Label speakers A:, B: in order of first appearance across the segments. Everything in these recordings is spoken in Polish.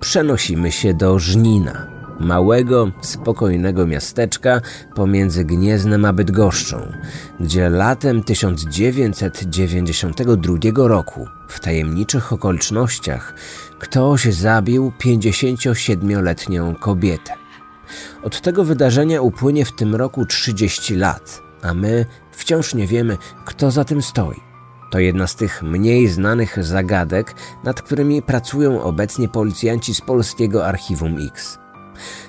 A: przenosimy się do Żnina, małego, spokojnego miasteczka pomiędzy Gnieznem a Bydgoszczą, gdzie latem 1992 roku w tajemniczych okolicznościach ktoś zabił 57-letnią kobietę. Od tego wydarzenia upłynie w tym roku 30 lat, a my wciąż nie wiemy, kto za tym stoi. To jedna z tych mniej znanych zagadek, nad którymi pracują obecnie policjanci z polskiego Archiwum X.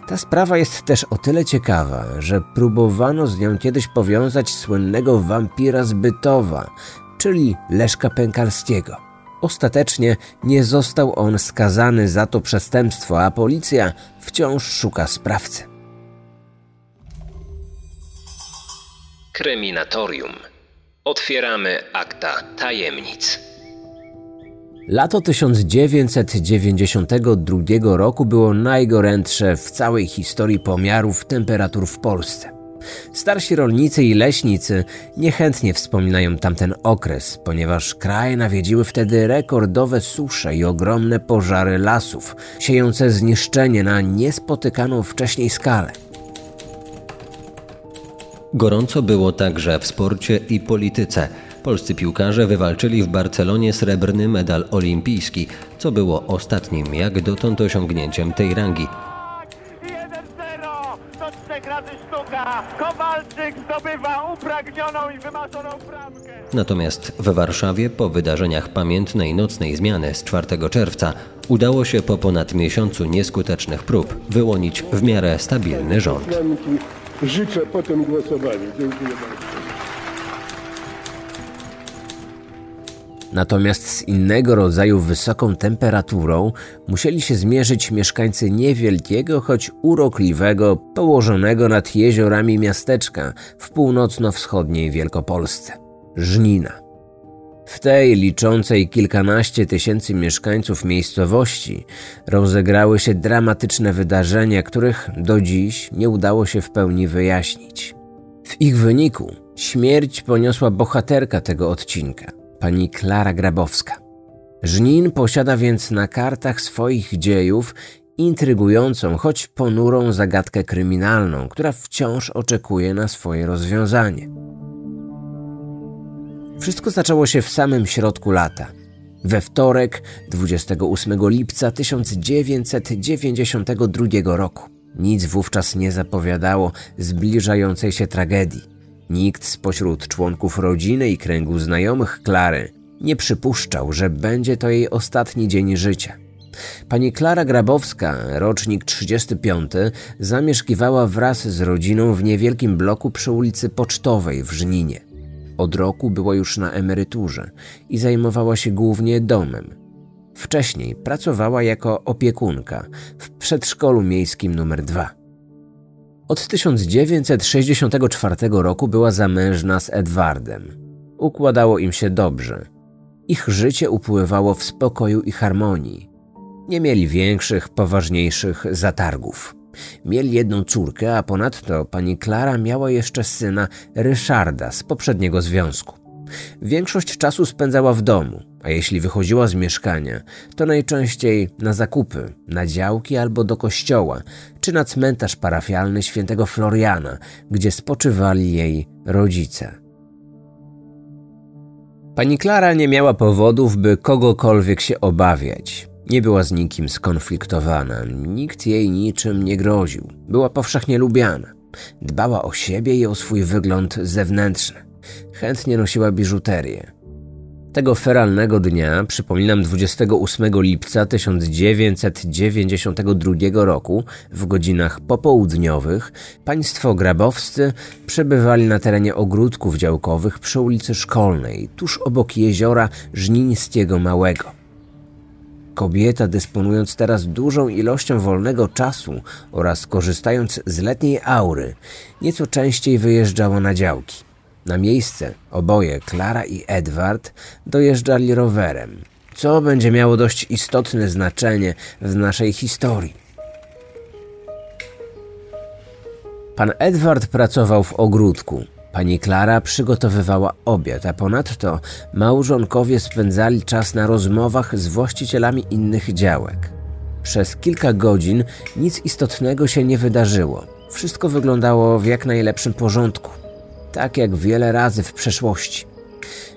A: Ta sprawa jest też o tyle ciekawa, że próbowano z nią kiedyś powiązać słynnego wampira z Bytowa, czyli Leszka Pękalskiego. Ostatecznie nie został on skazany za to przestępstwo, a policja wciąż szuka sprawcy.
B: Kryminatorium. Otwieramy akta tajemnic.
A: Lato 1992 roku było najgorętsze w całej historii pomiarów temperatur w Polsce. Starsi rolnicy i leśnicy niechętnie wspominają tamten okres, ponieważ kraj nawiedziły wtedy rekordowe susze i ogromne pożary lasów, siejące zniszczenie na niespotykaną wcześniej skalę.
C: Gorąco było także w sporcie i polityce. Polscy piłkarze wywalczyli w Barcelonie srebrny medal olimpijski, co było ostatnim jak dotąd osiągnięciem tej rangi.
D: 1-0 do trzech razy sztuka. Kowalczyk zdobywa upragnioną i wymarzoną bramkę.
C: Natomiast w Warszawie po wydarzeniach pamiętnej nocnej zmiany z 4 czerwca udało się po ponad miesiącu nieskutecznych prób wyłonić w miarę stabilny rząd.
E: Życzę po tym głosowaniu. Dziękuję bardzo.
A: Natomiast z innego rodzaju wysoką temperaturą musieli się zmierzyć mieszkańcy niewielkiego, choć urokliwego, położonego nad jeziorami miasteczka w północno-wschodniej Wielkopolsce Żnina. W tej liczącej kilkanaście tysięcy mieszkańców miejscowości rozegrały się dramatyczne wydarzenia, których do dziś nie udało się w pełni wyjaśnić. W ich wyniku śmierć poniosła bohaterka tego odcinka pani Klara Grabowska. Żnin posiada więc na kartach swoich dziejów intrygującą, choć ponurą zagadkę kryminalną, która wciąż oczekuje na swoje rozwiązanie. Wszystko zaczęło się w samym środku lata. We wtorek, 28 lipca 1992 roku. Nic wówczas nie zapowiadało zbliżającej się tragedii. Nikt spośród członków rodziny i kręgu znajomych Klary nie przypuszczał, że będzie to jej ostatni dzień życia. Pani Klara Grabowska, rocznik 35, zamieszkiwała wraz z rodziną w niewielkim bloku przy ulicy Pocztowej w Żninie. Od roku była już na emeryturze i zajmowała się głównie domem. Wcześniej pracowała jako opiekunka w przedszkolu miejskim numer 2. Od 1964 roku była zamężna z Edwardem. Układało im się dobrze. Ich życie upływało w spokoju i harmonii. Nie mieli większych, poważniejszych zatargów. Mieli jedną córkę, a ponadto pani Klara miała jeszcze syna Ryszarda z poprzedniego związku. Większość czasu spędzała w domu, a jeśli wychodziła z mieszkania, to najczęściej na zakupy, na działki albo do kościoła, czy na cmentarz parafialny świętego Floriana, gdzie spoczywali jej rodzice. Pani Klara nie miała powodów, by kogokolwiek się obawiać. Nie była z nikim skonfliktowana, nikt jej niczym nie groził. Była powszechnie lubiana. Dbała o siebie i o swój wygląd zewnętrzny. Chętnie nosiła biżuterię. Tego feralnego dnia, przypominam 28 lipca 1992 roku, w godzinach popołudniowych, państwo grabowscy przebywali na terenie ogródków działkowych przy ulicy Szkolnej, tuż obok jeziora Żnińskiego Małego. Kobieta, dysponując teraz dużą ilością wolnego czasu oraz korzystając z letniej aury, nieco częściej wyjeżdżała na działki. Na miejsce oboje, Klara i Edward, dojeżdżali rowerem, co będzie miało dość istotne znaczenie w naszej historii. Pan Edward pracował w ogródku. Pani Klara przygotowywała obiad, a ponadto małżonkowie spędzali czas na rozmowach z właścicielami innych działek. Przez kilka godzin nic istotnego się nie wydarzyło. Wszystko wyglądało w jak najlepszym porządku, tak jak wiele razy w przeszłości.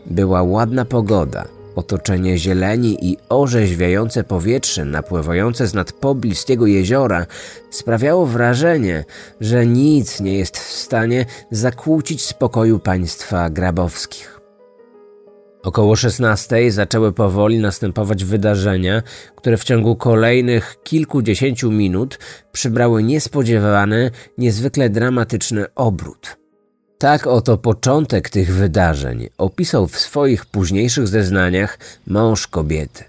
A: Była ładna pogoda, otoczenie zieleni i orzeźwiające powietrze napływające z nad pobliskiego jeziora sprawiało wrażenie, że nic nie jest w stanie zakłócić spokoju państwa grabowskich. Około 16 zaczęły powoli następować wydarzenia, które w ciągu kolejnych kilkudziesięciu minut przybrały niespodziewany, niezwykle dramatyczny obrót. Tak oto początek tych wydarzeń opisał w swoich późniejszych zeznaniach mąż kobiety.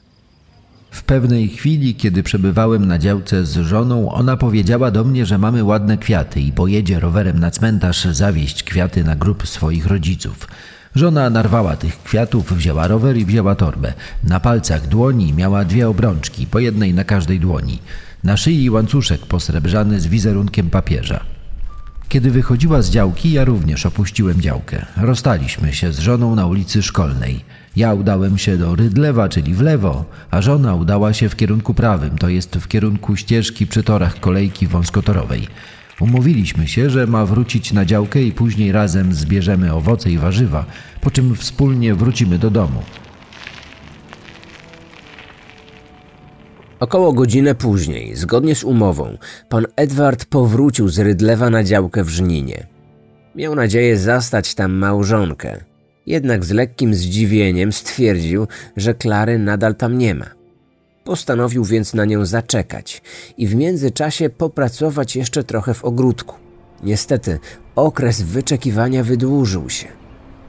F: W pewnej chwili, kiedy przebywałem na działce z żoną, ona powiedziała do mnie, że mamy ładne kwiaty i pojedzie rowerem na cmentarz zawieźć kwiaty na grób swoich rodziców. Żona narwała tych kwiatów, wzięła rower i wzięła torbę. Na palcach dłoni miała dwie obrączki, po jednej na każdej dłoni. Na szyi łańcuszek posrebrzany z wizerunkiem papieża. Kiedy wychodziła z działki, ja również opuściłem działkę. Rozstaliśmy się z żoną na ulicy Szkolnej. Ja udałem się do Rydlewa, czyli w lewo, a żona udała się w kierunku prawym, to jest w kierunku ścieżki przy torach kolejki wąskotorowej. Umówiliśmy się, że ma wrócić na działkę i później razem zbierzemy owoce i warzywa, po czym wspólnie wrócimy do domu.
A: Około godzinę później, zgodnie z umową, pan Edward powrócił z Rydlewa na działkę w Żninie. Miał nadzieję zastać tam małżonkę, jednak z lekkim zdziwieniem stwierdził, że Klary nadal tam nie ma. Postanowił więc na nią zaczekać i w międzyczasie popracować jeszcze trochę w ogródku. Niestety, okres wyczekiwania wydłużył się.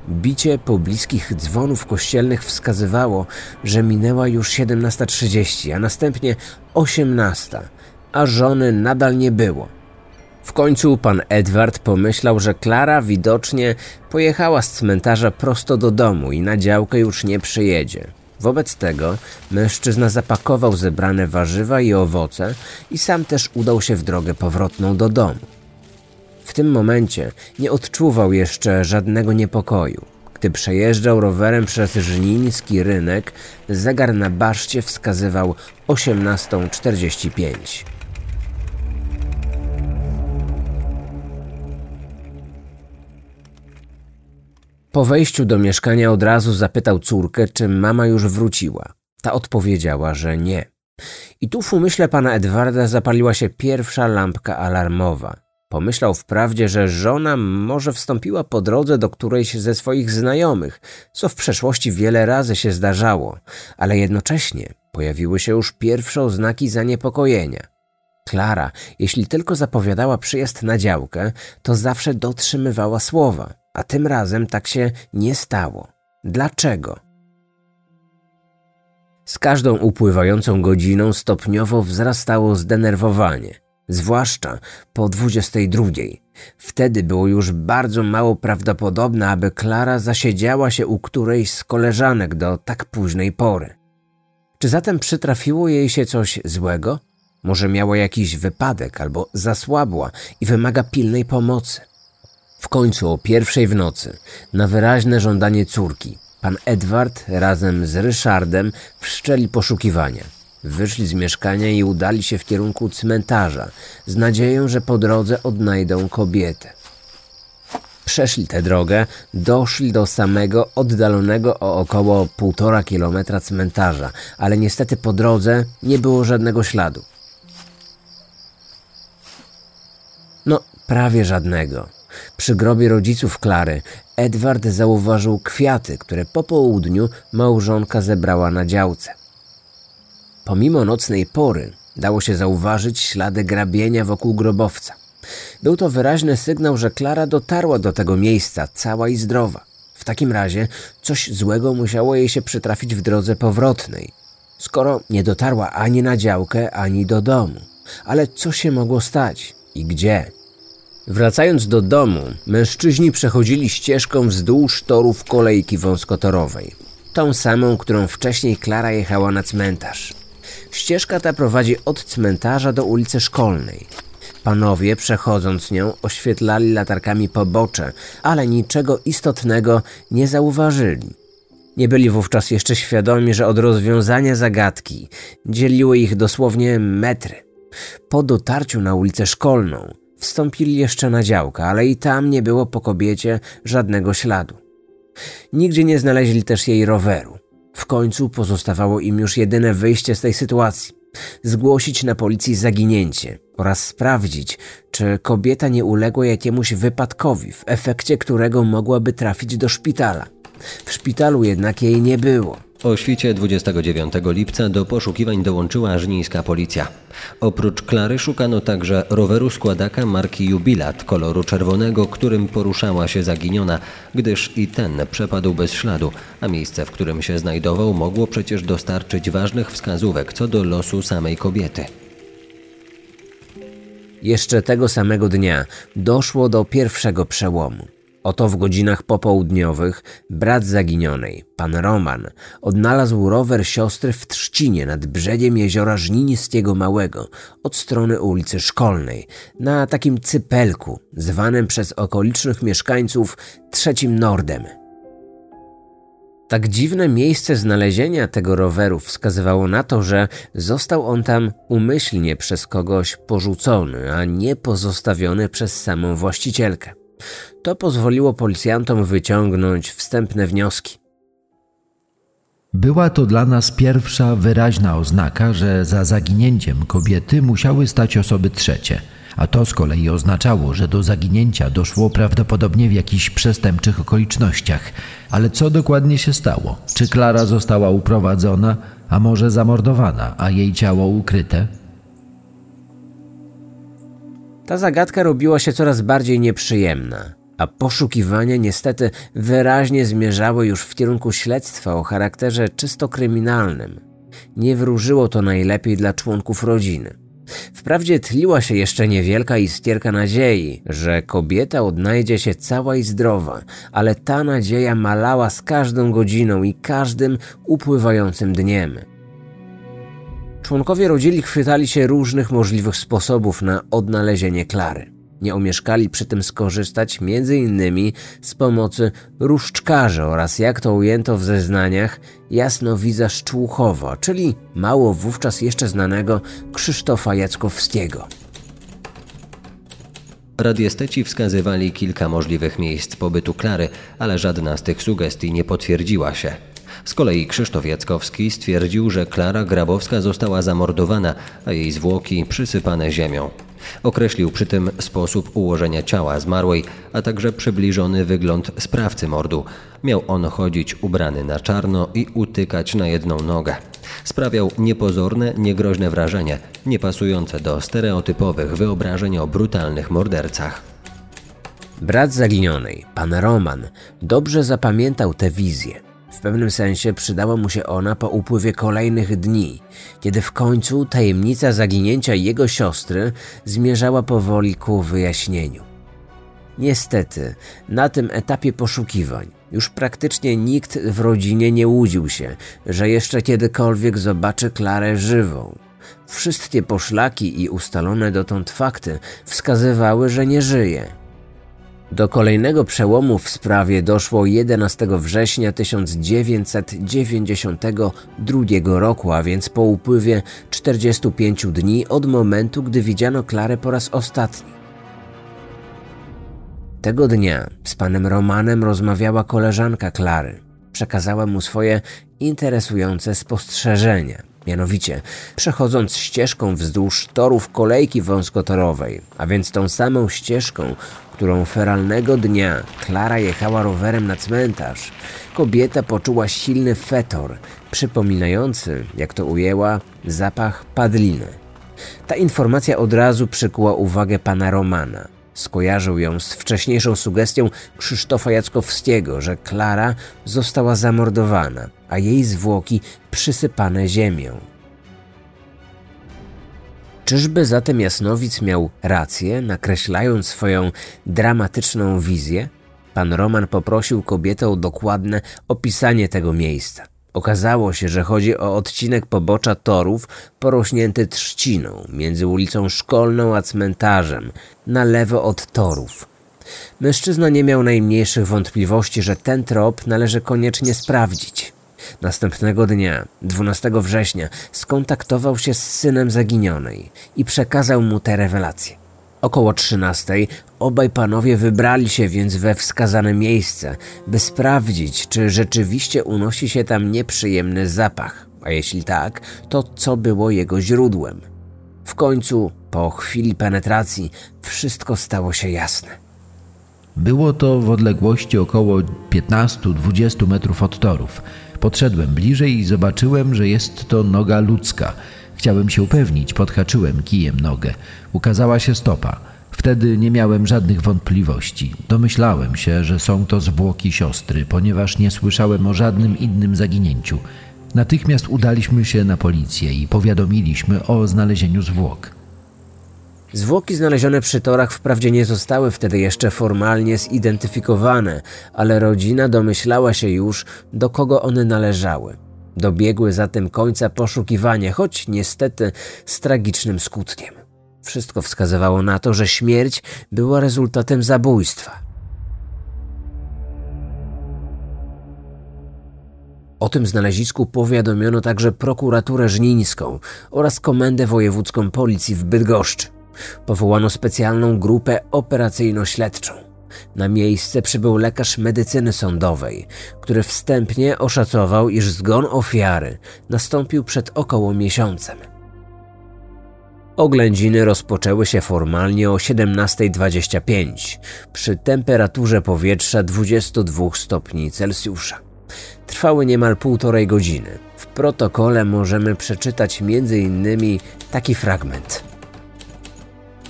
A: Bicie pobliskich dzwonów kościelnych wskazywało, że minęła już 17.30, a następnie 18, a żony nadal nie było. W końcu pan Edward pomyślał, że Klara widocznie pojechała z cmentarza prosto do domu i na działkę już nie przyjedzie. Wobec tego mężczyzna zapakował zebrane warzywa i owoce i sam też udał się w drogę powrotną do domu. W tym momencie nie odczuwał jeszcze żadnego niepokoju. Gdy przejeżdżał rowerem przez żniński rynek, zegar na baszcie wskazywał 18.45. Po wejściu do mieszkania od razu zapytał córkę, czy mama już wróciła. Ta odpowiedziała, że nie. I tu w umyśle pana Edwarda zapaliła się pierwsza lampka alarmowa. Pomyślał wprawdzie, że żona może wstąpiła po drodze do którejś ze swoich znajomych, co w przeszłości wiele razy się zdarzało, ale jednocześnie pojawiły się już pierwsze oznaki zaniepokojenia. Klara, jeśli tylko zapowiadała przyjazd na działkę, to zawsze dotrzymywała słowa, a tym razem tak się nie stało. Dlaczego? Z każdą upływającą godziną stopniowo wzrastało zdenerwowanie zwłaszcza po 22. Wtedy było już bardzo mało prawdopodobne, aby Klara zasiedziała się u którejś z koleżanek do tak późnej pory. Czy zatem przytrafiło jej się coś złego? Może miała jakiś wypadek albo zasłabła i wymaga pilnej pomocy. W końcu o pierwszej w nocy, na wyraźne żądanie córki, pan Edward razem z Ryszardem wszczęli poszukiwania. Wyszli z mieszkania i udali się w kierunku cmentarza, z nadzieją, że po drodze odnajdą kobietę. Przeszli tę drogę, doszli do samego oddalonego o około półtora kilometra cmentarza, ale niestety po drodze nie było żadnego śladu. No, prawie żadnego. Przy grobie rodziców Klary Edward zauważył kwiaty, które po południu małżonka zebrała na działce. Pomimo nocnej pory dało się zauważyć ślady grabienia wokół grobowca. Był to wyraźny sygnał, że Klara dotarła do tego miejsca cała i zdrowa. W takim razie coś złego musiało jej się przytrafić w drodze powrotnej, skoro nie dotarła ani na działkę, ani do domu. Ale co się mogło stać i gdzie? Wracając do domu, mężczyźni przechodzili ścieżką wzdłuż torów kolejki wąskotorowej. Tą samą, którą wcześniej Klara jechała na cmentarz. Ścieżka ta prowadzi od cmentarza do ulicy Szkolnej. Panowie, przechodząc nią, oświetlali latarkami pobocze, ale niczego istotnego nie zauważyli. Nie byli wówczas jeszcze świadomi, że od rozwiązania zagadki dzieliły ich dosłownie metry. Po dotarciu na ulicę szkolną wstąpili jeszcze na działkę, ale i tam nie było po kobiecie żadnego śladu. Nigdzie nie znaleźli też jej roweru. W końcu pozostawało im już jedyne wyjście z tej sytuacji zgłosić na policji zaginięcie oraz sprawdzić, czy kobieta nie uległa jakiemuś wypadkowi, w efekcie którego mogłaby trafić do szpitala. W szpitalu jednak jej nie było.
C: O świcie 29 lipca do poszukiwań dołączyła żnińska policja. Oprócz Klary szukano także roweru składaka marki Jubilat koloru czerwonego, którym poruszała się zaginiona, gdyż i ten przepadł bez śladu, a miejsce, w którym się znajdował, mogło przecież dostarczyć ważnych wskazówek co do losu samej kobiety.
A: Jeszcze tego samego dnia doszło do pierwszego przełomu. Oto w godzinach popołudniowych brat zaginionej, pan Roman, odnalazł rower siostry w trzcinie nad brzegiem jeziora Żniniskiego Małego od strony ulicy Szkolnej, na takim cypelku zwanym przez okolicznych mieszkańców trzecim Nordem. Tak dziwne miejsce znalezienia tego roweru wskazywało na to, że został on tam umyślnie przez kogoś porzucony, a nie pozostawiony przez samą właścicielkę. To pozwoliło policjantom wyciągnąć wstępne wnioski.
F: Była to dla nas pierwsza wyraźna oznaka, że za zaginięciem kobiety musiały stać osoby trzecie, a to z kolei oznaczało, że do zaginięcia doszło prawdopodobnie w jakichś przestępczych okolicznościach. Ale co dokładnie się stało? Czy Klara została uprowadzona, a może zamordowana, a jej ciało ukryte?
A: Ta zagadka robiła się coraz bardziej nieprzyjemna, a poszukiwania niestety wyraźnie zmierzały już w kierunku śledztwa o charakterze czysto kryminalnym. Nie wróżyło to najlepiej dla członków rodziny. Wprawdzie tliła się jeszcze niewielka iskierka nadziei, że kobieta odnajdzie się cała i zdrowa, ale ta nadzieja malała z każdą godziną i każdym upływającym dniem. Członkowie rodziny chwytali się różnych możliwych sposobów na odnalezienie Klary. Nie omieszkali przy tym skorzystać m.in. z pomocy różdżkarzy oraz, jak to ujęto w zeznaniach, jasnowidza Szczłuchowa, czyli mało wówczas jeszcze znanego Krzysztofa Jackowskiego.
C: Radiesteci wskazywali kilka możliwych miejsc pobytu Klary, ale żadna z tych sugestii nie potwierdziła się. Z kolei Krzysztof Jackowski stwierdził, że Klara Grabowska została zamordowana, a jej zwłoki przysypane ziemią. Określił przy tym sposób ułożenia ciała zmarłej, a także przybliżony wygląd sprawcy mordu. Miał on chodzić ubrany na czarno i utykać na jedną nogę. Sprawiał niepozorne, niegroźne wrażenie, niepasujące do stereotypowych wyobrażeń o brutalnych mordercach.
A: Brat zaginionej, pan Roman, dobrze zapamiętał tę wizję. Pewnym sensie przydała mu się ona po upływie kolejnych dni, kiedy w końcu tajemnica zaginięcia jego siostry zmierzała powoli ku wyjaśnieniu. Niestety, na tym etapie poszukiwań już praktycznie nikt w rodzinie nie łudził się, że jeszcze kiedykolwiek zobaczy Klarę żywą. Wszystkie poszlaki i ustalone dotąd fakty wskazywały, że nie żyje. Do kolejnego przełomu w sprawie doszło 11 września 1992 roku, a więc po upływie 45 dni od momentu, gdy widziano Klarę po raz ostatni. Tego dnia z panem Romanem rozmawiała koleżanka Klary. Przekazała mu swoje interesujące spostrzeżenia. Mianowicie, przechodząc ścieżką wzdłuż torów kolejki wąskotorowej, a więc tą samą ścieżką, którą feralnego dnia Klara jechała rowerem na cmentarz, kobieta poczuła silny fetor, przypominający, jak to ujęła, zapach padliny. Ta informacja od razu przykuła uwagę pana Romana. Skojarzył ją z wcześniejszą sugestią Krzysztofa Jackowskiego, że Klara została zamordowana, a jej zwłoki przysypane ziemią. Czyżby zatem Jasnowic miał rację, nakreślając swoją dramatyczną wizję? Pan Roman poprosił kobietę o dokładne opisanie tego miejsca. Okazało się, że chodzi o odcinek pobocza torów porośnięty trzciną między ulicą Szkolną a cmentarzem, na lewo od torów. Mężczyzna nie miał najmniejszych wątpliwości, że ten trop należy koniecznie sprawdzić. Następnego dnia, 12 września, skontaktował się z synem zaginionej i przekazał mu te rewelacje. Około 13 obaj panowie wybrali się więc we wskazane miejsce, by sprawdzić, czy rzeczywiście unosi się tam nieprzyjemny zapach, a jeśli tak, to co było jego źródłem. W końcu, po chwili penetracji, wszystko stało się jasne.
F: Było to w odległości około 15-20 metrów od torów. Podszedłem bliżej i zobaczyłem, że jest to noga ludzka. Chciałem się upewnić, podhaczyłem kijem nogę. Ukazała się stopa. Wtedy nie miałem żadnych wątpliwości. Domyślałem się, że są to zwłoki siostry, ponieważ nie słyszałem o żadnym innym zaginięciu. Natychmiast udaliśmy się na policję i powiadomiliśmy o znalezieniu zwłok.
A: Zwłoki znalezione przy torach wprawdzie nie zostały wtedy jeszcze formalnie zidentyfikowane, ale rodzina domyślała się już, do kogo one należały. Dobiegły zatem końca poszukiwania, choć niestety z tragicznym skutkiem. Wszystko wskazywało na to, że śmierć była rezultatem zabójstwa. O tym znalezisku powiadomiono także prokuraturę żnińską oraz komendę wojewódzką policji w Bydgoszczy. Powołano specjalną grupę operacyjno-śledczą. Na miejsce przybył lekarz medycyny sądowej, który wstępnie oszacował, iż zgon ofiary nastąpił przed około miesiącem. Oględziny rozpoczęły się formalnie o 17.25 przy temperaturze powietrza 22 stopni Celsjusza. Trwały niemal półtorej godziny. W protokole możemy przeczytać m.in. taki fragment.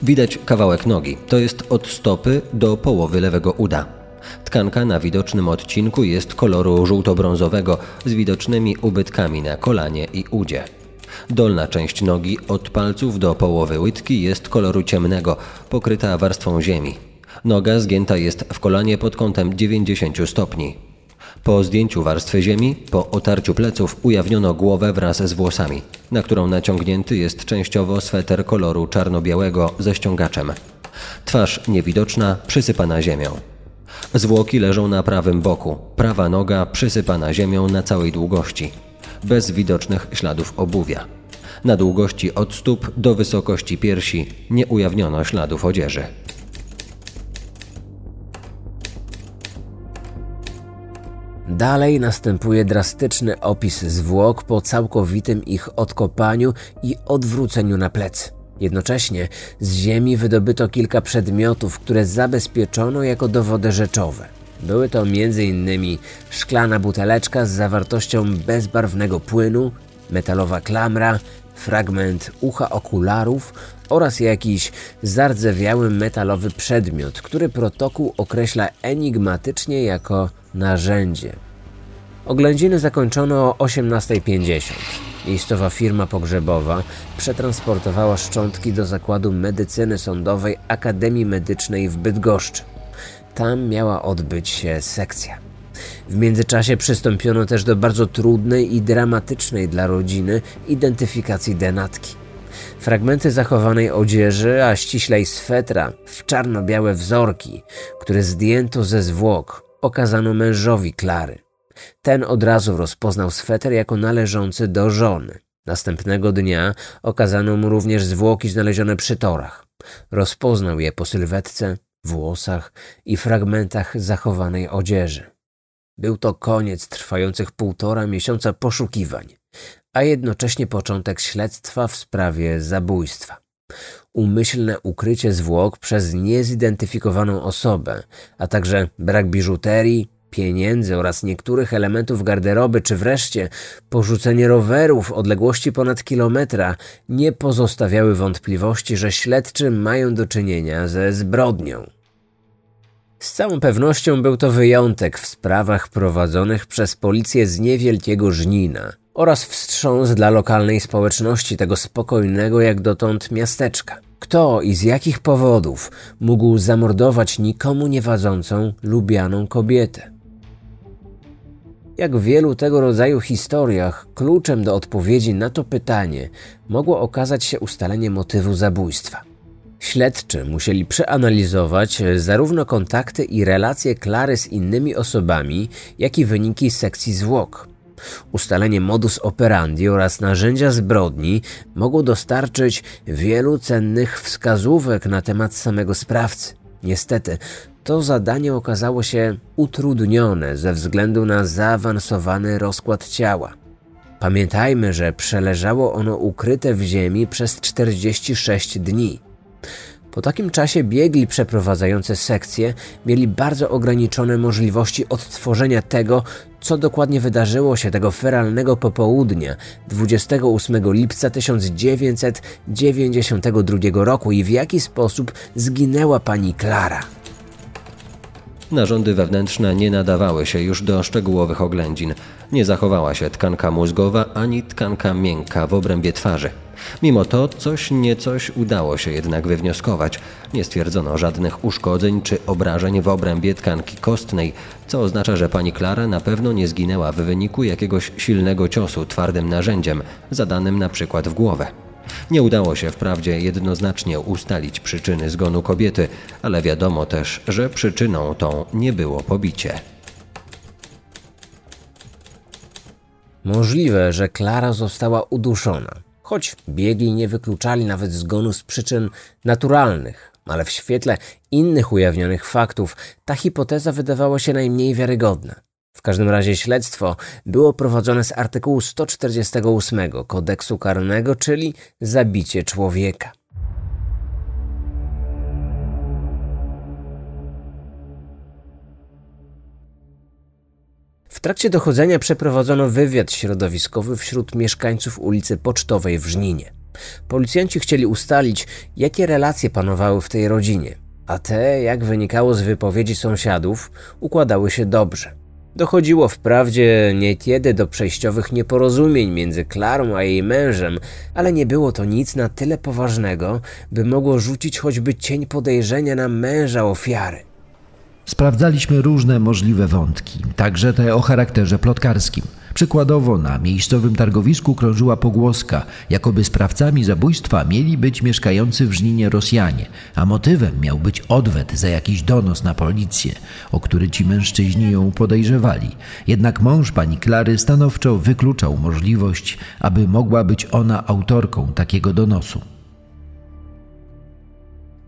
C: Widać kawałek nogi, to jest od stopy do połowy lewego uda. Tkanka na widocznym odcinku jest koloru żółto-brązowego z widocznymi ubytkami na kolanie i udzie. Dolna część nogi od palców do połowy łydki jest koloru ciemnego, pokryta warstwą ziemi. Noga zgięta jest w kolanie pod kątem 90 stopni. Po zdjęciu warstwy ziemi, po otarciu pleców ujawniono głowę wraz z włosami, na którą naciągnięty jest częściowo sweter koloru czarno-białego ze ściągaczem. Twarz niewidoczna, przysypana ziemią. Zwłoki leżą na prawym boku, prawa noga przysypana ziemią na całej długości, bez widocznych śladów obuwia. Na długości od stóp do wysokości piersi nie ujawniono śladów odzieży.
A: Dalej następuje drastyczny opis zwłok po całkowitym ich odkopaniu i odwróceniu na plecy. Jednocześnie z ziemi wydobyto kilka przedmiotów, które zabezpieczono jako dowody rzeczowe. Były to m.in. szklana buteleczka z zawartością bezbarwnego płynu, metalowa klamra, fragment ucha okularów oraz jakiś zardzewiały metalowy przedmiot, który protokół określa enigmatycznie jako narzędzie. Oględziny zakończono o 18.50. Miejscowa firma pogrzebowa przetransportowała szczątki do zakładu medycyny sądowej Akademii Medycznej w Bydgoszczy. Tam miała odbyć się sekcja. W międzyczasie przystąpiono też do bardzo trudnej i dramatycznej dla rodziny identyfikacji denatki. Fragmenty zachowanej odzieży, a ściślej swetra w czarno-białe wzorki, które zdjęto ze zwłok, okazano mężowi Klary. Ten od razu rozpoznał sweter jako należący do żony. Następnego dnia okazano mu również zwłoki znalezione przy torach. Rozpoznał je po sylwetce, włosach i fragmentach zachowanej odzieży. Był to koniec trwających półtora miesiąca poszukiwań, a jednocześnie początek śledztwa w sprawie zabójstwa. Umyślne ukrycie zwłok przez niezidentyfikowaną osobę, a także brak biżuterii, pieniędzy oraz niektórych elementów garderoby, czy wreszcie porzucenie roweru w odległości ponad kilometra nie pozostawiały wątpliwości, że śledczy mają do czynienia ze zbrodnią. Z całą pewnością był to wyjątek w sprawach prowadzonych przez policję z niewielkiego Żnina oraz wstrząs dla lokalnej społeczności tego spokojnego jak dotąd miasteczka. Kto i z jakich powodów mógł zamordować nikomu niewadzącą, lubianą kobietę? Jak w wielu tego rodzaju historiach, kluczem do odpowiedzi na to pytanie mogło okazać się ustalenie motywu zabójstwa. Śledczy musieli przeanalizować zarówno kontakty i relacje Klary z innymi osobami, jak i wyniki sekcji zwłok. Ustalenie modus operandi oraz narzędzia zbrodni mogło dostarczyć wielu cennych wskazówek na temat samego sprawcy. Niestety, to zadanie okazało się utrudnione ze względu na zaawansowany rozkład ciała. Pamiętajmy, że przeleżało ono ukryte w ziemi przez 46 dni. Po takim czasie biegli przeprowadzający sekcję mieli bardzo ograniczone możliwości odtworzenia tego, co dokładnie wydarzyło się tego feralnego popołudnia 28 lipca 1992 roku i w jaki sposób zginęła pani Klara.
C: Narządy wewnętrzne nie nadawały się już do szczegółowych oględzin. Nie zachowała się tkanka mózgowa ani tkanka miękka w obrębie twarzy. Mimo to coś niecoś udało się jednak wywnioskować. Nie stwierdzono żadnych uszkodzeń czy obrażeń w obrębie tkanki kostnej, co oznacza, że pani Klara na pewno nie zginęła w wyniku jakiegoś silnego ciosu twardym narzędziem, zadanym na przykład w głowę. Nie udało się wprawdzie jednoznacznie ustalić przyczyny zgonu kobiety, ale wiadomo też, że przyczyną tą nie było pobicie.
A: Możliwe, że Klara została uduszona, choć biegli nie wykluczali nawet zgonu z przyczyn naturalnych, ale w świetle innych ujawnionych faktów ta hipoteza wydawała się najmniej wiarygodna. W każdym razie śledztwo było prowadzone z artykułu 148 kodeksu karnego, czyli zabicie człowieka. W trakcie dochodzenia przeprowadzono wywiad środowiskowy wśród mieszkańców ulicy Pocztowej w Żninie. Policjanci chcieli ustalić, jakie relacje panowały w tej rodzinie, a te, jak wynikało z wypowiedzi sąsiadów, układały się dobrze. Dochodziło wprawdzie niekiedy do przejściowych nieporozumień między Klarą a jej mężem, ale nie było to nic na tyle poważnego, by mogło rzucić choćby cień podejrzenia na męża ofiary.
F: Sprawdzaliśmy różne możliwe wątki, także te o charakterze plotkarskim. Przykładowo na miejscowym targowisku krążyła pogłoska, jakoby sprawcami zabójstwa mieli być mieszkający w Żninie Rosjanie, a motywem miał być odwet za jakiś donos na policję, o który ci mężczyźni ją podejrzewali. Jednak mąż pani Klary stanowczo wykluczał możliwość, aby mogła być ona autorką takiego donosu.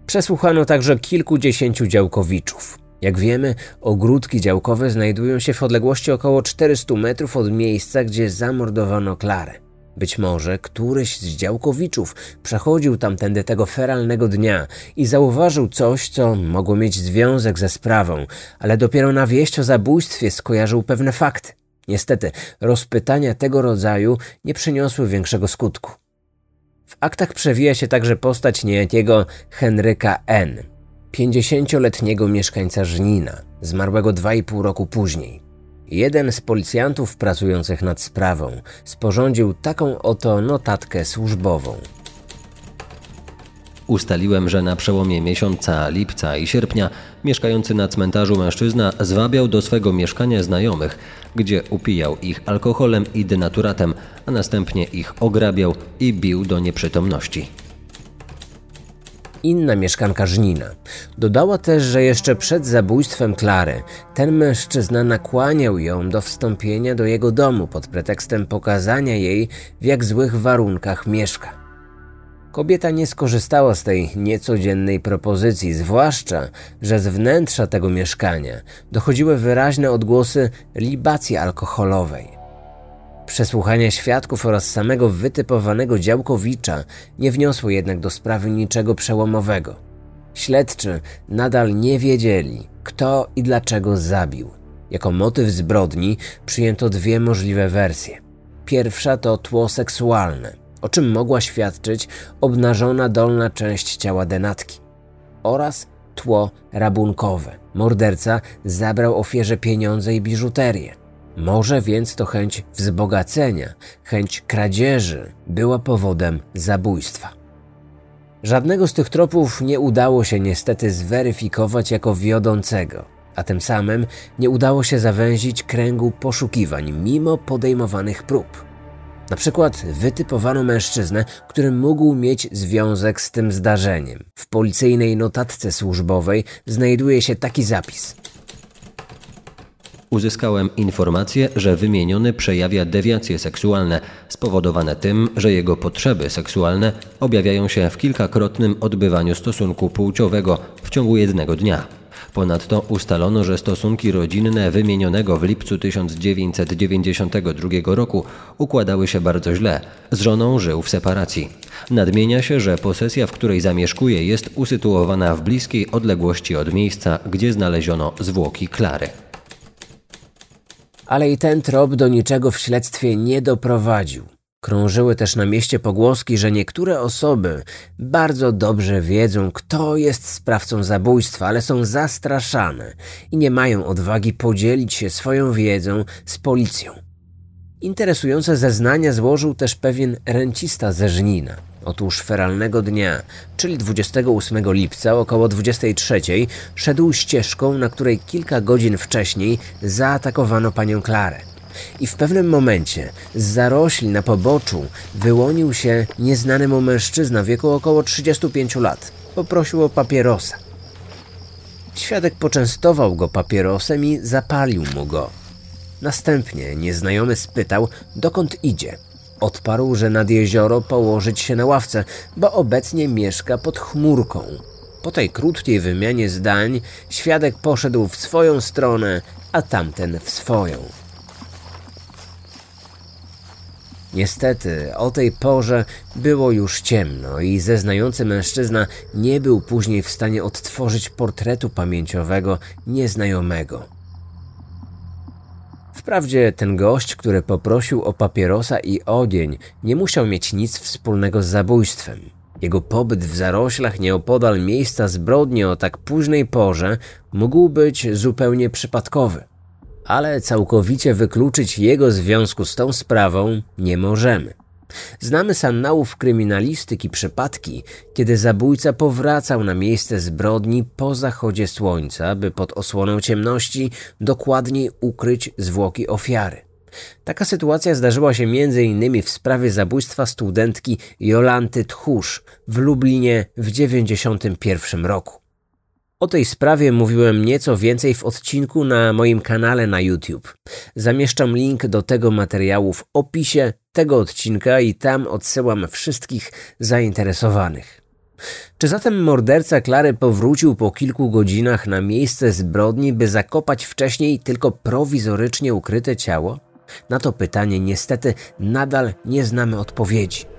A: Przesłuchano także kilkudziesięciu działkowiczów. Jak wiemy, ogródki działkowe znajdują się w odległości około 400 metrów od miejsca, gdzie zamordowano Klarę. Być może któryś z działkowiczów przechodził tamtędy tego feralnego dnia i zauważył coś, co mogło mieć związek ze sprawą, ale dopiero na wieść o zabójstwie skojarzył pewne fakty. Niestety, rozpytania tego rodzaju nie przyniosły większego skutku. W aktach przewija się także postać niejakiego Henryka N., pięćdziesięcioletniego mieszkańca Żnina, zmarłego dwa i pół roku później. Jeden z policjantów pracujących nad sprawą sporządził taką oto notatkę służbową.
C: Ustaliłem, że na przełomie miesiąca lipca i sierpnia mieszkający na cmentarzu mężczyzna zwabiał do swego mieszkania znajomych, gdzie upijał ich alkoholem i denaturatem, a następnie ich ograbiał i bił do nieprzytomności
A: inna mieszkanka Żnina. Dodała też, że jeszcze przed zabójstwem Klary ten mężczyzna nakłaniał ją do wstąpienia do jego domu pod pretekstem pokazania jej, w jak złych warunkach mieszka. Kobieta nie skorzystała z tej niecodziennej propozycji, zwłaszcza, że z wnętrza tego mieszkania dochodziły wyraźne odgłosy libacji alkoholowej. Przesłuchania świadków oraz samego wytypowanego działkowicza nie wniosło jednak do sprawy niczego przełomowego. Śledczy nadal nie wiedzieli, kto i dlaczego zabił. Jako motyw zbrodni przyjęto dwie możliwe wersje. Pierwsza to tło seksualne, o czym mogła świadczyć obnażona dolna część ciała denatki, oraz tło rabunkowe. Morderca zabrał ofierze pieniądze i biżuterię. Może więc to chęć wzbogacenia, chęć kradzieży była powodem zabójstwa. Żadnego z tych tropów nie udało się niestety zweryfikować jako wiodącego, a tym samym nie udało się zawęzić kręgu poszukiwań mimo podejmowanych prób. Na przykład wytypowano mężczyznę, który mógł mieć związek z tym zdarzeniem. W policyjnej notatce służbowej znajduje się taki zapis.
C: Uzyskałem informację, że wymieniony przejawia dewiacje seksualne spowodowane tym, że jego potrzeby seksualne objawiają się w kilkakrotnym odbywaniu stosunku płciowego w ciągu jednego dnia. Ponadto ustalono, że stosunki rodzinne wymienionego w lipcu 1992 roku układały się bardzo źle. Z żoną żył w separacji. Nadmienia się, że posesja, w której zamieszkuje, jest usytuowana w bliskiej odległości od miejsca, gdzie znaleziono zwłoki Klary.
A: Ale i ten trop do niczego w śledztwie nie doprowadził. Krążyły też na mieście pogłoski, że niektóre osoby bardzo dobrze wiedzą, kto jest sprawcą zabójstwa, ale są zastraszane i nie mają odwagi podzielić się swoją wiedzą z policją. Interesujące zeznania złożył też pewien rencista ze Żnina. Otóż feralnego dnia, czyli 28 lipca około 23, szedł ścieżką, na której kilka godzin wcześniej zaatakowano panią Klarę. I w pewnym momencie z zarośli na poboczu wyłonił się nieznany mu mężczyzna w wieku około 35 lat. Poprosił o papierosa. Świadek poczęstował go papierosem i zapalił mu go. Następnie nieznajomy spytał, dokąd idzie. Odparł, że nad jezioro położyć się na ławce, bo obecnie mieszka pod chmurką. Po tej krótkiej wymianie zdań świadek poszedł w swoją stronę, a tamten w swoją. Niestety, o tej porze było już ciemno i zeznający mężczyzna nie był później w stanie odtworzyć portretu pamięciowego nieznajomego. Wprawdzie ten gość, który poprosił o papierosa i ogień, nie musiał mieć nic wspólnego z zabójstwem. Jego pobyt w zaroślach nieopodal miejsca zbrodni o tak późnej porze mógł być zupełnie przypadkowy ale całkowicie wykluczyć jego związku z tą sprawą nie możemy. Znamy z annałów kryminalistyki przypadki, kiedy zabójca powracał na miejsce zbrodni po zachodzie słońca, by pod osłoną ciemności dokładniej ukryć zwłoki ofiary. Taka sytuacja zdarzyła się m.in. w sprawie zabójstwa studentki Jolanty Tchórz w Lublinie w 1991 roku. O tej sprawie mówiłem nieco więcej w odcinku na moim kanale na YouTube. Zamieszczam link do tego materiału w opisie tego odcinka i tam odsyłam wszystkich zainteresowanych. Czy zatem morderca Klary powrócił po kilku godzinach na miejsce zbrodni, by zakopać wcześniej tylko prowizorycznie ukryte ciało? Na to pytanie niestety nadal nie znamy odpowiedzi.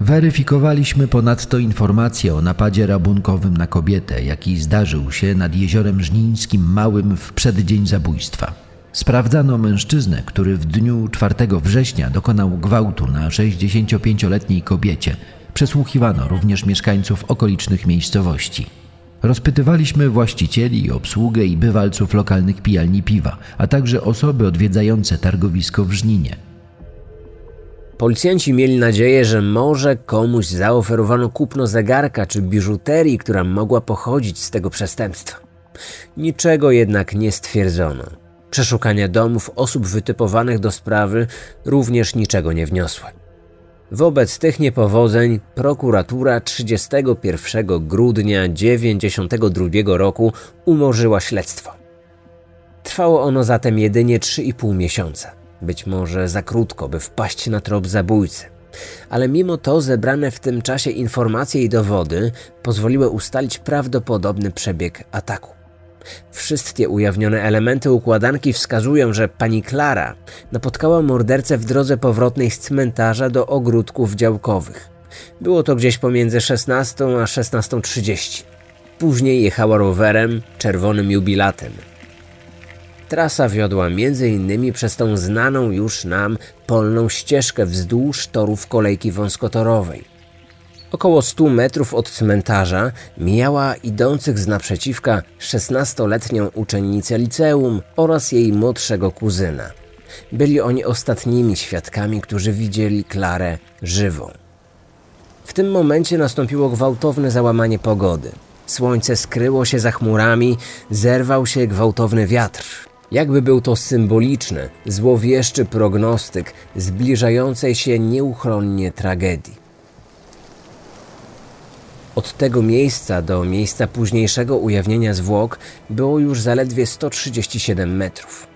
F: Weryfikowaliśmy ponadto informacje o napadzie rabunkowym na kobietę, jaki zdarzył się nad jeziorem Żnińskim Małym w przeddzień zabójstwa. Sprawdzano mężczyznę, który w dniu 4 września dokonał gwałtu na 65-letniej kobiecie. Przesłuchiwano również mieszkańców okolicznych miejscowości. Rozpytywaliśmy właścicieli, obsługę i bywalców lokalnych pijalni piwa, a także osoby odwiedzające targowisko w Żninie.
A: Policjanci mieli nadzieję, że może komuś zaoferowano kupno zegarka czy biżuterii, która mogła pochodzić z tego przestępstwa. Niczego jednak nie stwierdzono. Przeszukania domów osób wytypowanych do sprawy również niczego nie wniosły. Wobec tych niepowodzeń prokuratura 31 grudnia 1992 roku umorzyła śledztwo. Trwało ono zatem jedynie 3,5 miesiąca. Być może za krótko, by wpaść na trop zabójcy. Ale mimo to zebrane w tym czasie informacje i dowody pozwoliły ustalić prawdopodobny przebieg ataku. Wszystkie ujawnione elementy układanki wskazują, że pani Klara napotkała mordercę w drodze powrotnej z cmentarza do ogródków działkowych. Było to gdzieś pomiędzy 16 a 16.30. Później jechała rowerem, czerwonym jubilatem. Trasa wiodła m.in. przez tą znaną już nam polną ścieżkę wzdłuż torów kolejki wąskotorowej. Około 100 metrów od cmentarza mijała idących z naprzeciwka 16-letnią uczennicę liceum oraz jej młodszego kuzyna. Byli oni ostatnimi świadkami, którzy widzieli Klarę żywą. W tym momencie nastąpiło gwałtowne załamanie pogody. Słońce skryło się za chmurami, zerwał się gwałtowny wiatr. Jakby był to symboliczny, złowieszczy prognostyk zbliżającej się nieuchronnie tragedii. Od tego miejsca do miejsca późniejszego ujawnienia zwłok było już zaledwie 137 metrów.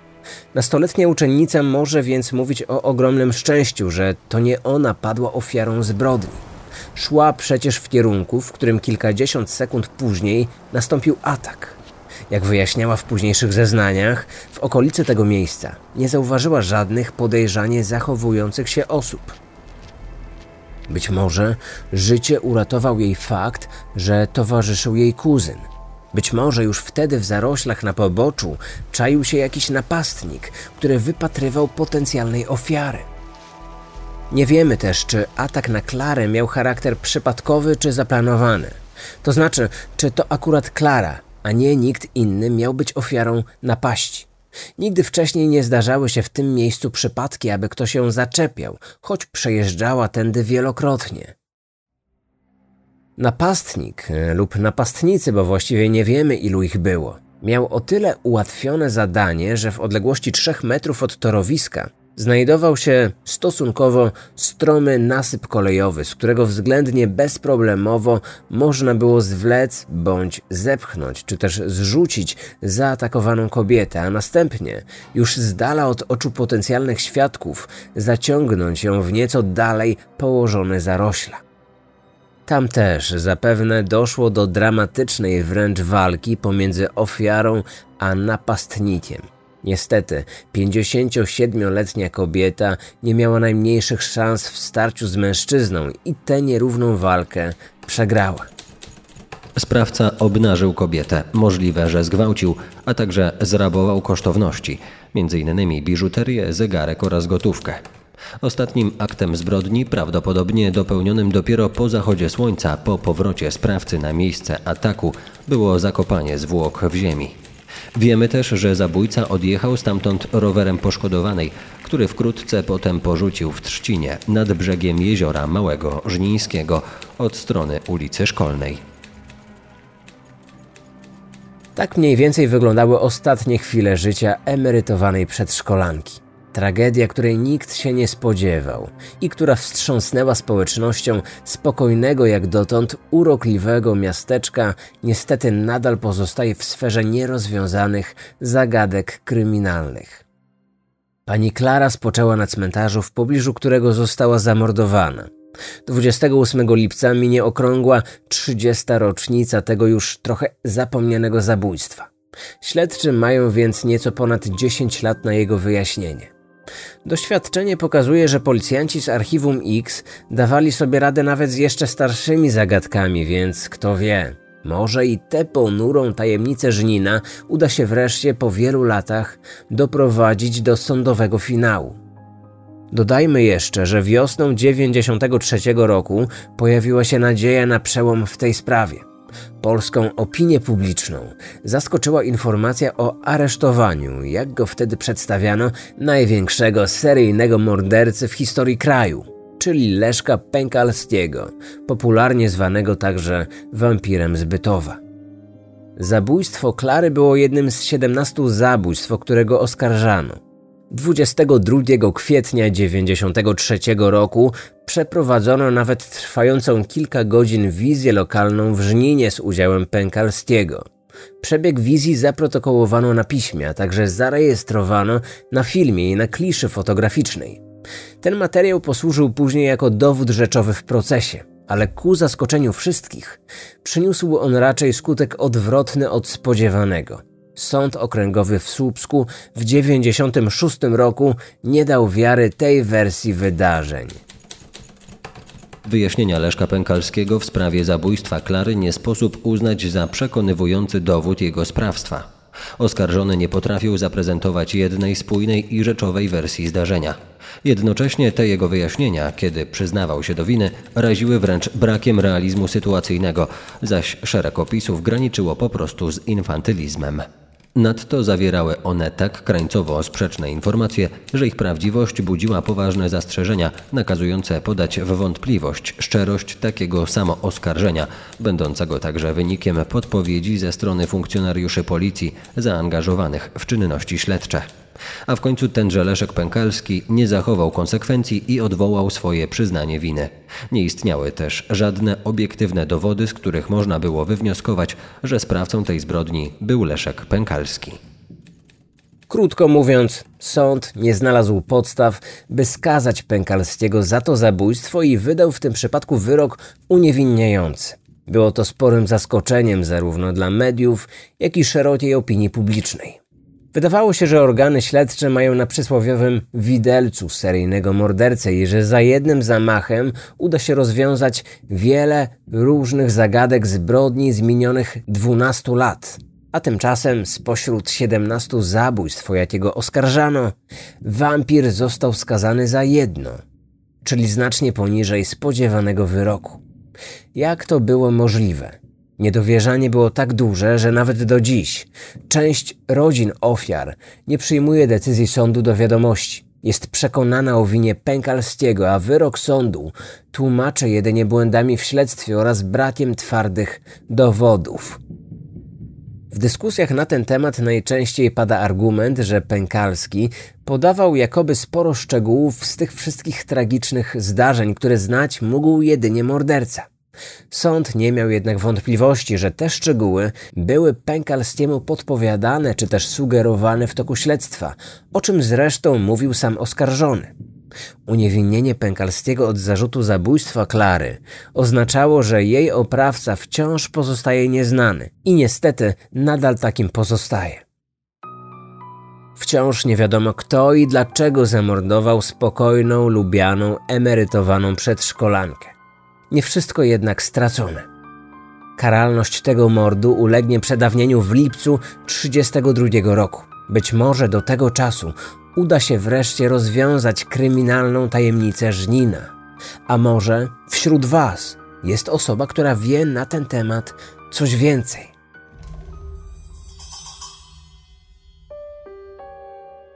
A: Nastoletnia uczennica może więc mówić o ogromnym szczęściu, że to nie ona padła ofiarą zbrodni. Szła przecież w kierunku, w którym kilkadziesiąt sekund później nastąpił atak. Jak wyjaśniała w późniejszych zeznaniach, w okolicy tego miejsca nie zauważyła żadnych podejrzanie zachowujących się osób. Być może życie uratował jej fakt, że towarzyszył jej kuzyn. Być może już wtedy w zaroślach na poboczu czaił się jakiś napastnik, który wypatrywał potencjalnej ofiary. Nie wiemy też, czy atak na Klarę miał charakter przypadkowy czy zaplanowany. To znaczy, czy to akurat Klara, a nie nikt inny miał być ofiarą napaści. Nigdy wcześniej nie zdarzały się w tym miejscu przypadki, aby ktoś ją zaczepiał, choć przejeżdżała tędy wielokrotnie. Napastnik e, lub napastnicy, bo właściwie nie wiemy ilu ich było, miał o tyle ułatwione zadanie, że w odległości trzech metrów od torowiska znajdował się stosunkowo stromy nasyp kolejowy, z którego względnie bezproblemowo można było zwlec bądź zepchnąć, czy też zrzucić zaatakowaną kobietę, a następnie już z dala od oczu potencjalnych świadków zaciągnąć ją w nieco dalej położone zarośla. Tam też zapewne doszło do dramatycznej wręcz walki pomiędzy ofiarą a napastnikiem. Niestety, 57-letnia kobieta nie miała najmniejszych szans w starciu z mężczyzną i tę nierówną walkę przegrała.
C: Sprawca obnażył kobietę, możliwe, że zgwałcił, a także zrabował kosztowności, m.in. biżuterię, zegarek oraz gotówkę. Ostatnim aktem zbrodni, prawdopodobnie dopełnionym dopiero po zachodzie słońca, po powrocie sprawcy na miejsce ataku, było zakopanie zwłok w ziemi. Wiemy też, że zabójca odjechał stamtąd rowerem poszkodowanej, który wkrótce potem porzucił w Trzcinie nad brzegiem jeziora Małego Żnińskiego od strony ulicy Szkolnej.
A: Tak mniej więcej wyglądały ostatnie chwile życia emerytowanej przedszkolanki. Tragedia, której nikt się nie spodziewał i która wstrząsnęła społecznością spokojnego jak dotąd urokliwego miasteczka, niestety nadal pozostaje w sferze nierozwiązanych zagadek kryminalnych. Pani Klara spoczęła na cmentarzu, w pobliżu którego została zamordowana. 28 lipca minie okrągła 30. rocznica tego już trochę zapomnianego zabójstwa. Śledczy mają więc nieco ponad 10 lat na jego wyjaśnienie. Doświadczenie pokazuje, że policjanci z Archiwum X dawali sobie radę nawet z jeszcze starszymi zagadkami, więc kto wie, może i tę ponurą tajemnicę Żnina uda się wreszcie po wielu latach doprowadzić do sądowego finału. Dodajmy jeszcze, że wiosną 93 roku pojawiła się nadzieja na przełom w tej sprawie. Polską opinię publiczną zaskoczyła informacja o aresztowaniu, jak go wtedy przedstawiano, największego seryjnego mordercy w historii kraju, czyli Leszka Pękalskiego, popularnie zwanego także wampirem z Bytowa. Zabójstwo Klary było jednym z 17 zabójstw, o którego oskarżano. 22 kwietnia 1993 roku przeprowadzono nawet trwającą kilka godzin wizję lokalną w Żninie z udziałem Pękalskiego. Przebieg wizji zaprotokołowano na piśmie, a także zarejestrowano na filmie i na kliszy fotograficznej. Ten materiał posłużył później jako dowód rzeczowy w procesie, ale ku zaskoczeniu wszystkich przyniósł on raczej skutek odwrotny od spodziewanego – Sąd Okręgowy w Słupsku w 1996 roku nie dał wiary tej wersji wydarzeń.
C: Wyjaśnienia Leszka Pękalskiego w sprawie zabójstwa Klary nie sposób uznać za przekonywujący dowód jego sprawstwa. Oskarżony nie potrafił zaprezentować jednej spójnej i rzeczowej wersji zdarzenia. Jednocześnie te jego wyjaśnienia, kiedy przyznawał się do winy, raziły wręcz brakiem realizmu sytuacyjnego, zaś szereg opisów graniczyło po prostu z infantylizmem. Nadto zawierały one tak krańcowo sprzeczne informacje, że ich prawdziwość budziła poważne zastrzeżenia, nakazujące podać w wątpliwość szczerość takiego samo oskarżenia, będącego także wynikiem podpowiedzi ze strony funkcjonariuszy policji zaangażowanych w czynności śledcze. A w końcu tenże Leszek Pękalski nie zachował konsekwencji i odwołał swoje przyznanie winy. Nie istniały też żadne obiektywne dowody, z których można było wywnioskować, że sprawcą tej zbrodni był Leszek Pękalski.
A: Krótko mówiąc, sąd nie znalazł podstaw, by skazać Pękalskiego za to zabójstwo i wydał w tym przypadku wyrok uniewinniający. Było to sporym zaskoczeniem zarówno dla mediów, jak i szerokiej opinii publicznej. Wydawało się, że organy śledcze mają na przysłowiowym widelcu seryjnego mordercę i że za jednym zamachem uda się rozwiązać wiele różnych zagadek zbrodni z minionych 12 lat. A tymczasem spośród 17 zabójstw, o jakiego oskarżano, wampir został skazany za jedno, czyli znacznie poniżej spodziewanego wyroku. Jak to było możliwe? Niedowierzanie było tak duże, że nawet do dziś część rodzin ofiar nie przyjmuje decyzji sądu do wiadomości. Jest przekonana o winie Pękalskiego, a wyrok sądu tłumaczy jedynie błędami w śledztwie oraz brakiem twardych dowodów. W dyskusjach na ten temat najczęściej pada argument, że Pękalski podawał jakoby sporo szczegółów z tych wszystkich tragicznych zdarzeń, które znać mógł jedynie morderca. Sąd nie miał jednak wątpliwości, że te szczegóły były Pękalskiemu podpowiadane czy też sugerowane w toku śledztwa, o czym zresztą mówił sam oskarżony. Uniewinnienie Pękalskiego od zarzutu zabójstwa Klary oznaczało, że jej oprawca wciąż pozostaje nieznany i niestety nadal takim pozostaje. Wciąż nie wiadomo kto i dlaczego zamordował spokojną, lubianą, emerytowaną przedszkolankę. Nie wszystko jednak stracone. Karalność tego mordu ulegnie przedawnieniu w lipcu 1932 roku. Być może do tego czasu uda się wreszcie rozwiązać kryminalną tajemnicę Żnina. A może wśród Was jest osoba, która wie na ten temat coś więcej.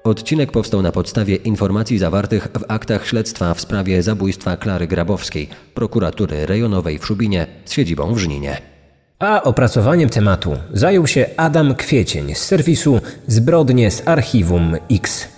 C: Odcinek powstał na podstawie informacji zawartych w aktach śledztwa w sprawie zabójstwa Klary Grabowskiej, prokuratury rejonowej w Szubinie z siedzibą w Żninie.
A: A opracowaniem tematu zajął się Adam Kwiecień z serwisu Zbrodnie z Archiwum X.